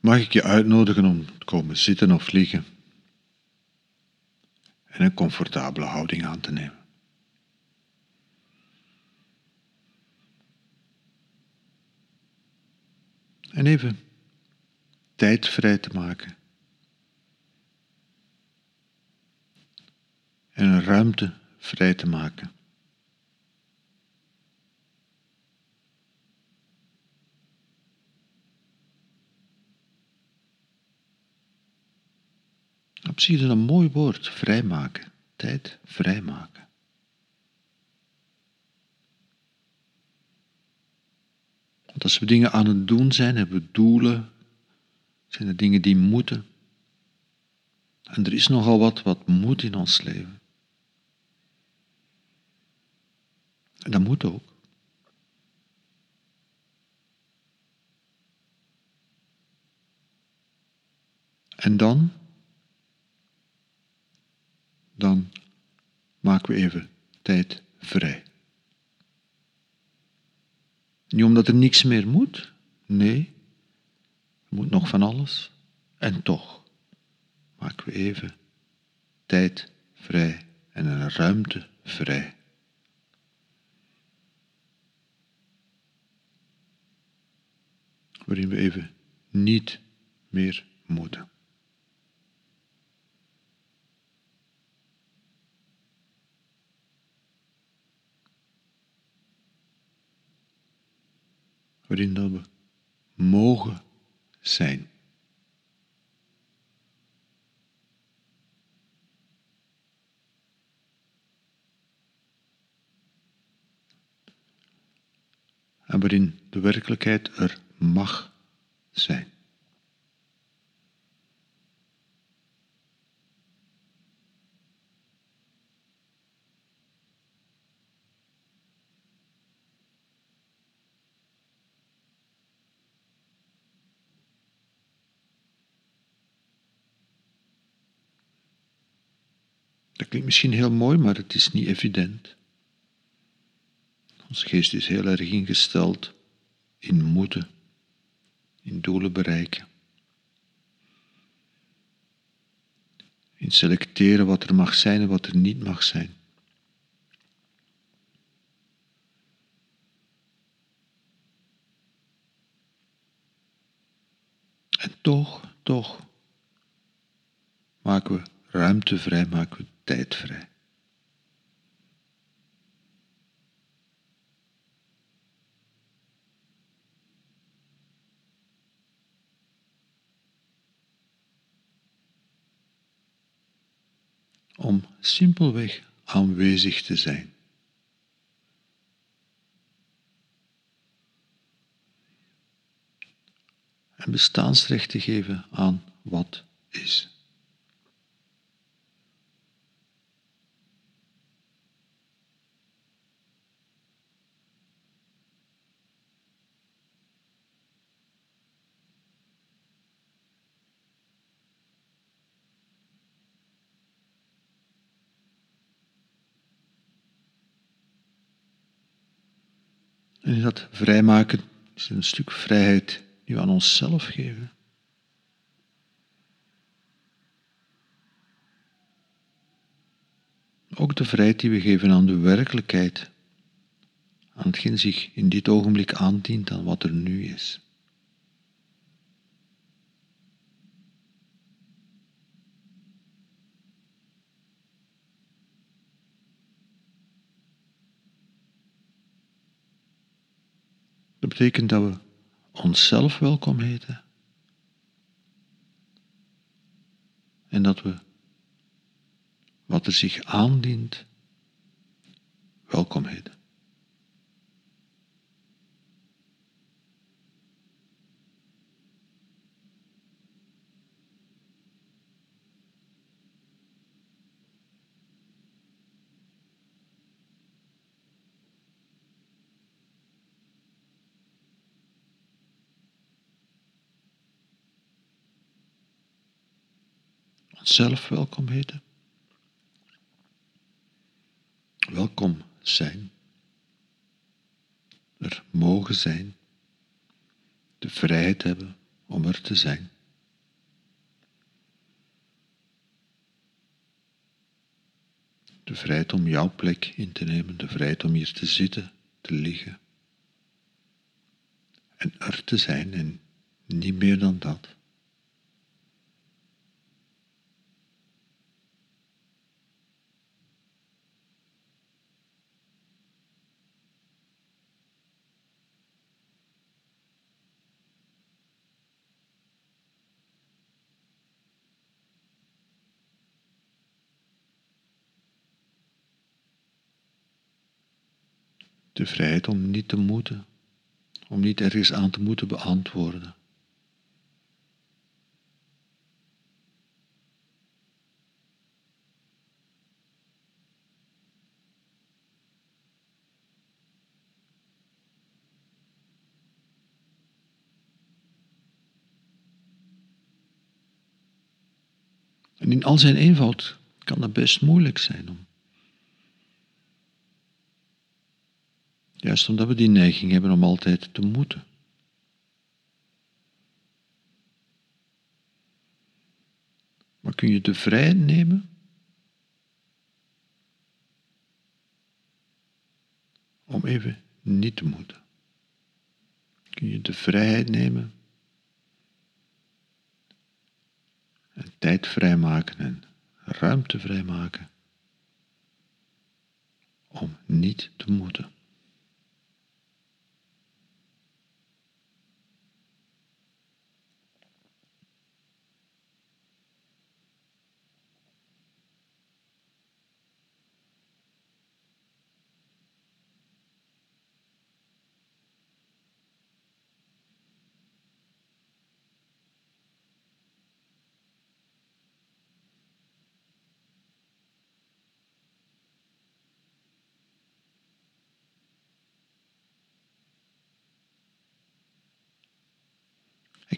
mag ik je uitnodigen om te komen zitten of liggen en een comfortabele houding aan te nemen. En even tijd vrij te maken. En een ruimte vrij te maken. Zich is een mooi woord, vrijmaken. Tijd vrijmaken. Want als we dingen aan het doen zijn, hebben we doelen, zijn er dingen die moeten. En er is nogal wat wat moet in ons leven. En dat moet ook. En dan even tijd vrij. Niet omdat er niks meer moet, nee, er moet nog van alles. En toch maken we even tijd vrij en een ruimte vrij. Waarin we even niet meer moeten. Waarin dat we mogen zijn. En waarin de werkelijkheid er mag zijn. Misschien heel mooi, maar het is niet evident. Onze geest is heel erg ingesteld in moeten, in doelen bereiken. In selecteren wat er mag zijn en wat er niet mag zijn. En toch, toch maken we ruimte vrij, maken we tijd vrij. Om simpelweg aanwezig te zijn. En bestaansrecht te geven aan wat is. En dat vrijmaken is een stuk vrijheid die we aan onszelf geven. Ook de vrijheid die we geven aan de werkelijkheid, aan hetgeen zich in dit ogenblik aandient aan wat er nu is. Betekent dat we onszelf welkom heten. En dat we wat er zich aandient onszelf welkom heten. Welkom zijn. Er mogen zijn. De vrijheid hebben om er te zijn. De vrijheid om jouw plek in te nemen, de vrijheid om hier te zitten, te liggen. En er te zijn en niet meer dan dat. De vrijheid om niet te moeten, om niet ergens aan te moeten beantwoorden. En in al zijn eenvoud kan dat best moeilijk zijn om Juist omdat we die neiging hebben om altijd te moeten. Maar kun je de vrijheid nemen om even niet te moeten? Kun je de vrijheid nemen en tijd vrijmaken en ruimte vrijmaken om niet te moeten?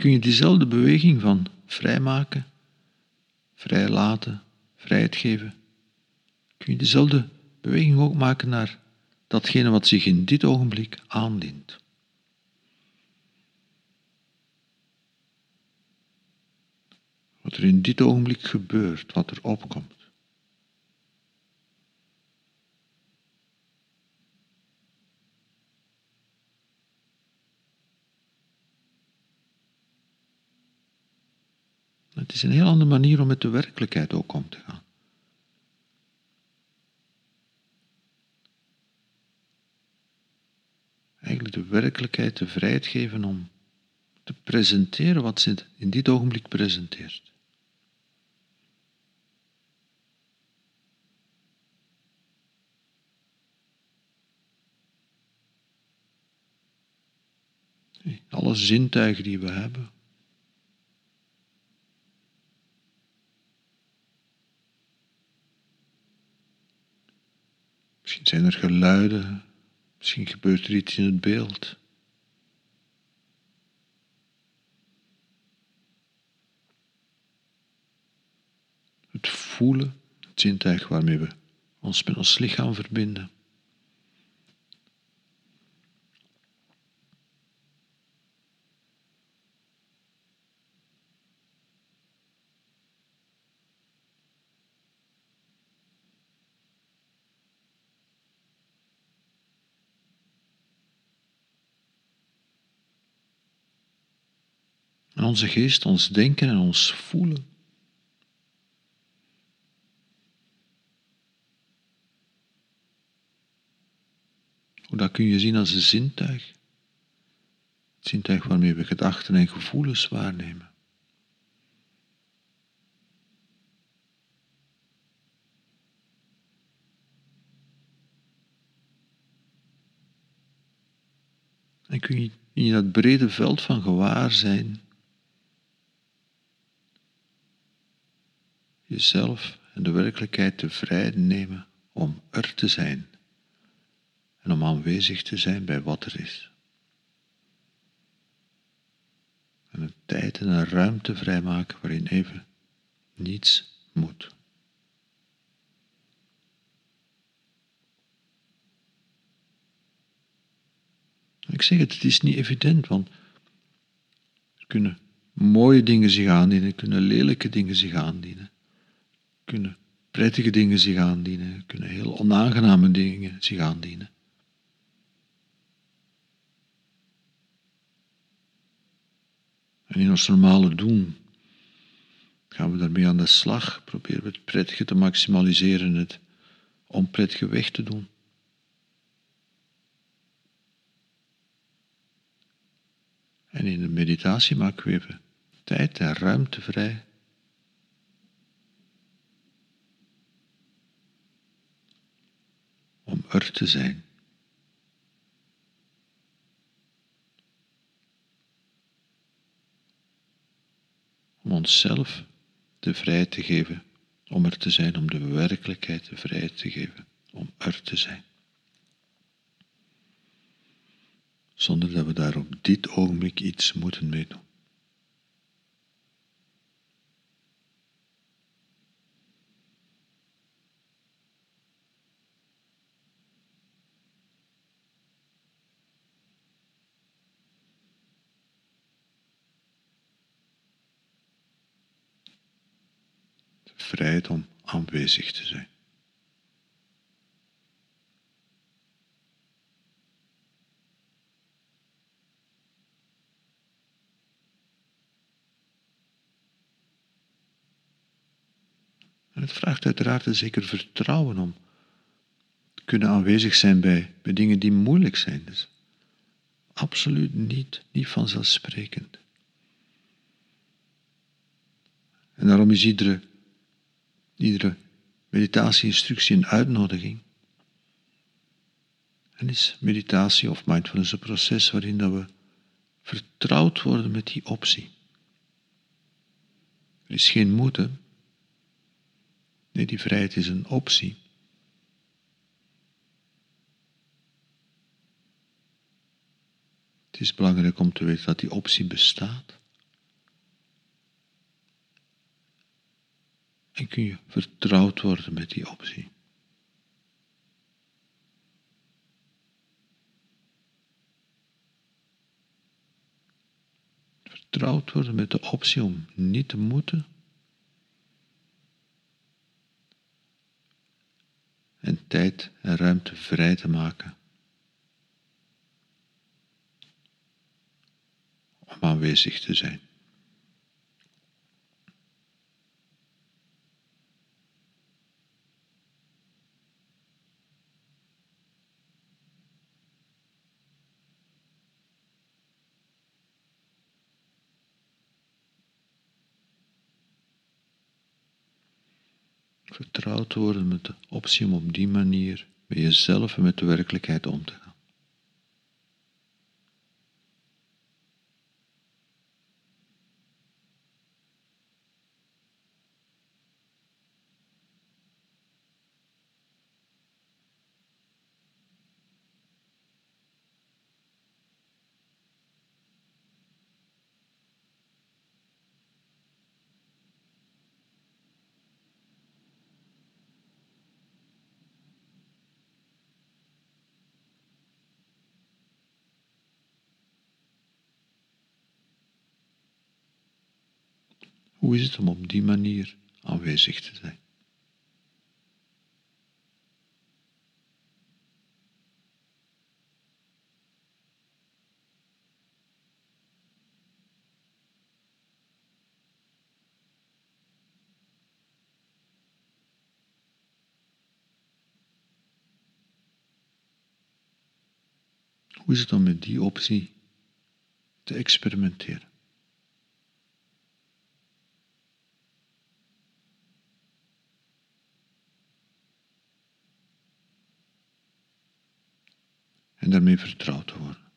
Kun je diezelfde beweging van vrijmaken, vrijlaten, vrijheid geven, kun je diezelfde beweging ook maken naar datgene wat zich in dit ogenblik aandient. Wat er in dit ogenblik gebeurt, wat er opkomt. Het is een heel andere manier om met de werkelijkheid ook om te gaan. Eigenlijk de werkelijkheid de vrijheid geven om te presenteren wat ze in dit ogenblik presenteert. Alle zintuigen die we hebben, Misschien zijn er geluiden, misschien gebeurt er iets in het beeld. Het voelen, het zintuig waarmee we ons met ons lichaam verbinden. Onze geest, ons denken en ons voelen. Dat kun je zien als een zintuig. Het zintuig waarmee we gedachten en gevoelens waarnemen. En kun je in dat brede veld van gewaarzijn jezelf en de werkelijkheid te vrij nemen om er te zijn en om aanwezig te zijn bij wat er is. En een tijd en een ruimte vrijmaken waarin even niets moet. Ik zeg het, het is niet evident, want er kunnen mooie dingen zich aandienen, kunnen lelijke dingen zich aandienen, kunnen prettige dingen zich aandienen, kunnen heel onaangename dingen zich aandienen. En in ons normale doen gaan we daarmee aan de slag, proberen we het prettige te maximaliseren, het onprettige weg te doen. En in de meditatie maken we even tijd en ruimte vrij. Er te zijn. Om onszelf de vrijheid te geven om er te zijn, om de werkelijkheid de vrijheid te geven om er te zijn. zonder dat we daar op dit ogenblik iets moeten mee doen. Vrijheid om aanwezig te zijn. En het vraagt uiteraard een zeker vertrouwen om te kunnen aanwezig zijn bij, bij dingen die moeilijk zijn. Dus absoluut niet, niet vanzelfsprekend. En daarom is iedere, iedere meditatie-instructie een uitnodiging. En is meditatie of mindfulness een proces waarin dat we vertrouwd worden met die optie. Er is geen moeten, Nee, die vrijheid is een optie. Het is belangrijk om te weten dat die optie bestaat. En kun je vertrouwd worden met die optie. Vertrouwd worden met de optie om niet te moeten en tijd en ruimte vrij te maken. Om aanwezig te zijn. Worden met de optie om op die manier met jezelf en met de werkelijkheid om te gaan. Hoe is het om op die manier aanwezig te zijn? Hoe is het om met die optie te experimenteren? Vertrouwd te worden.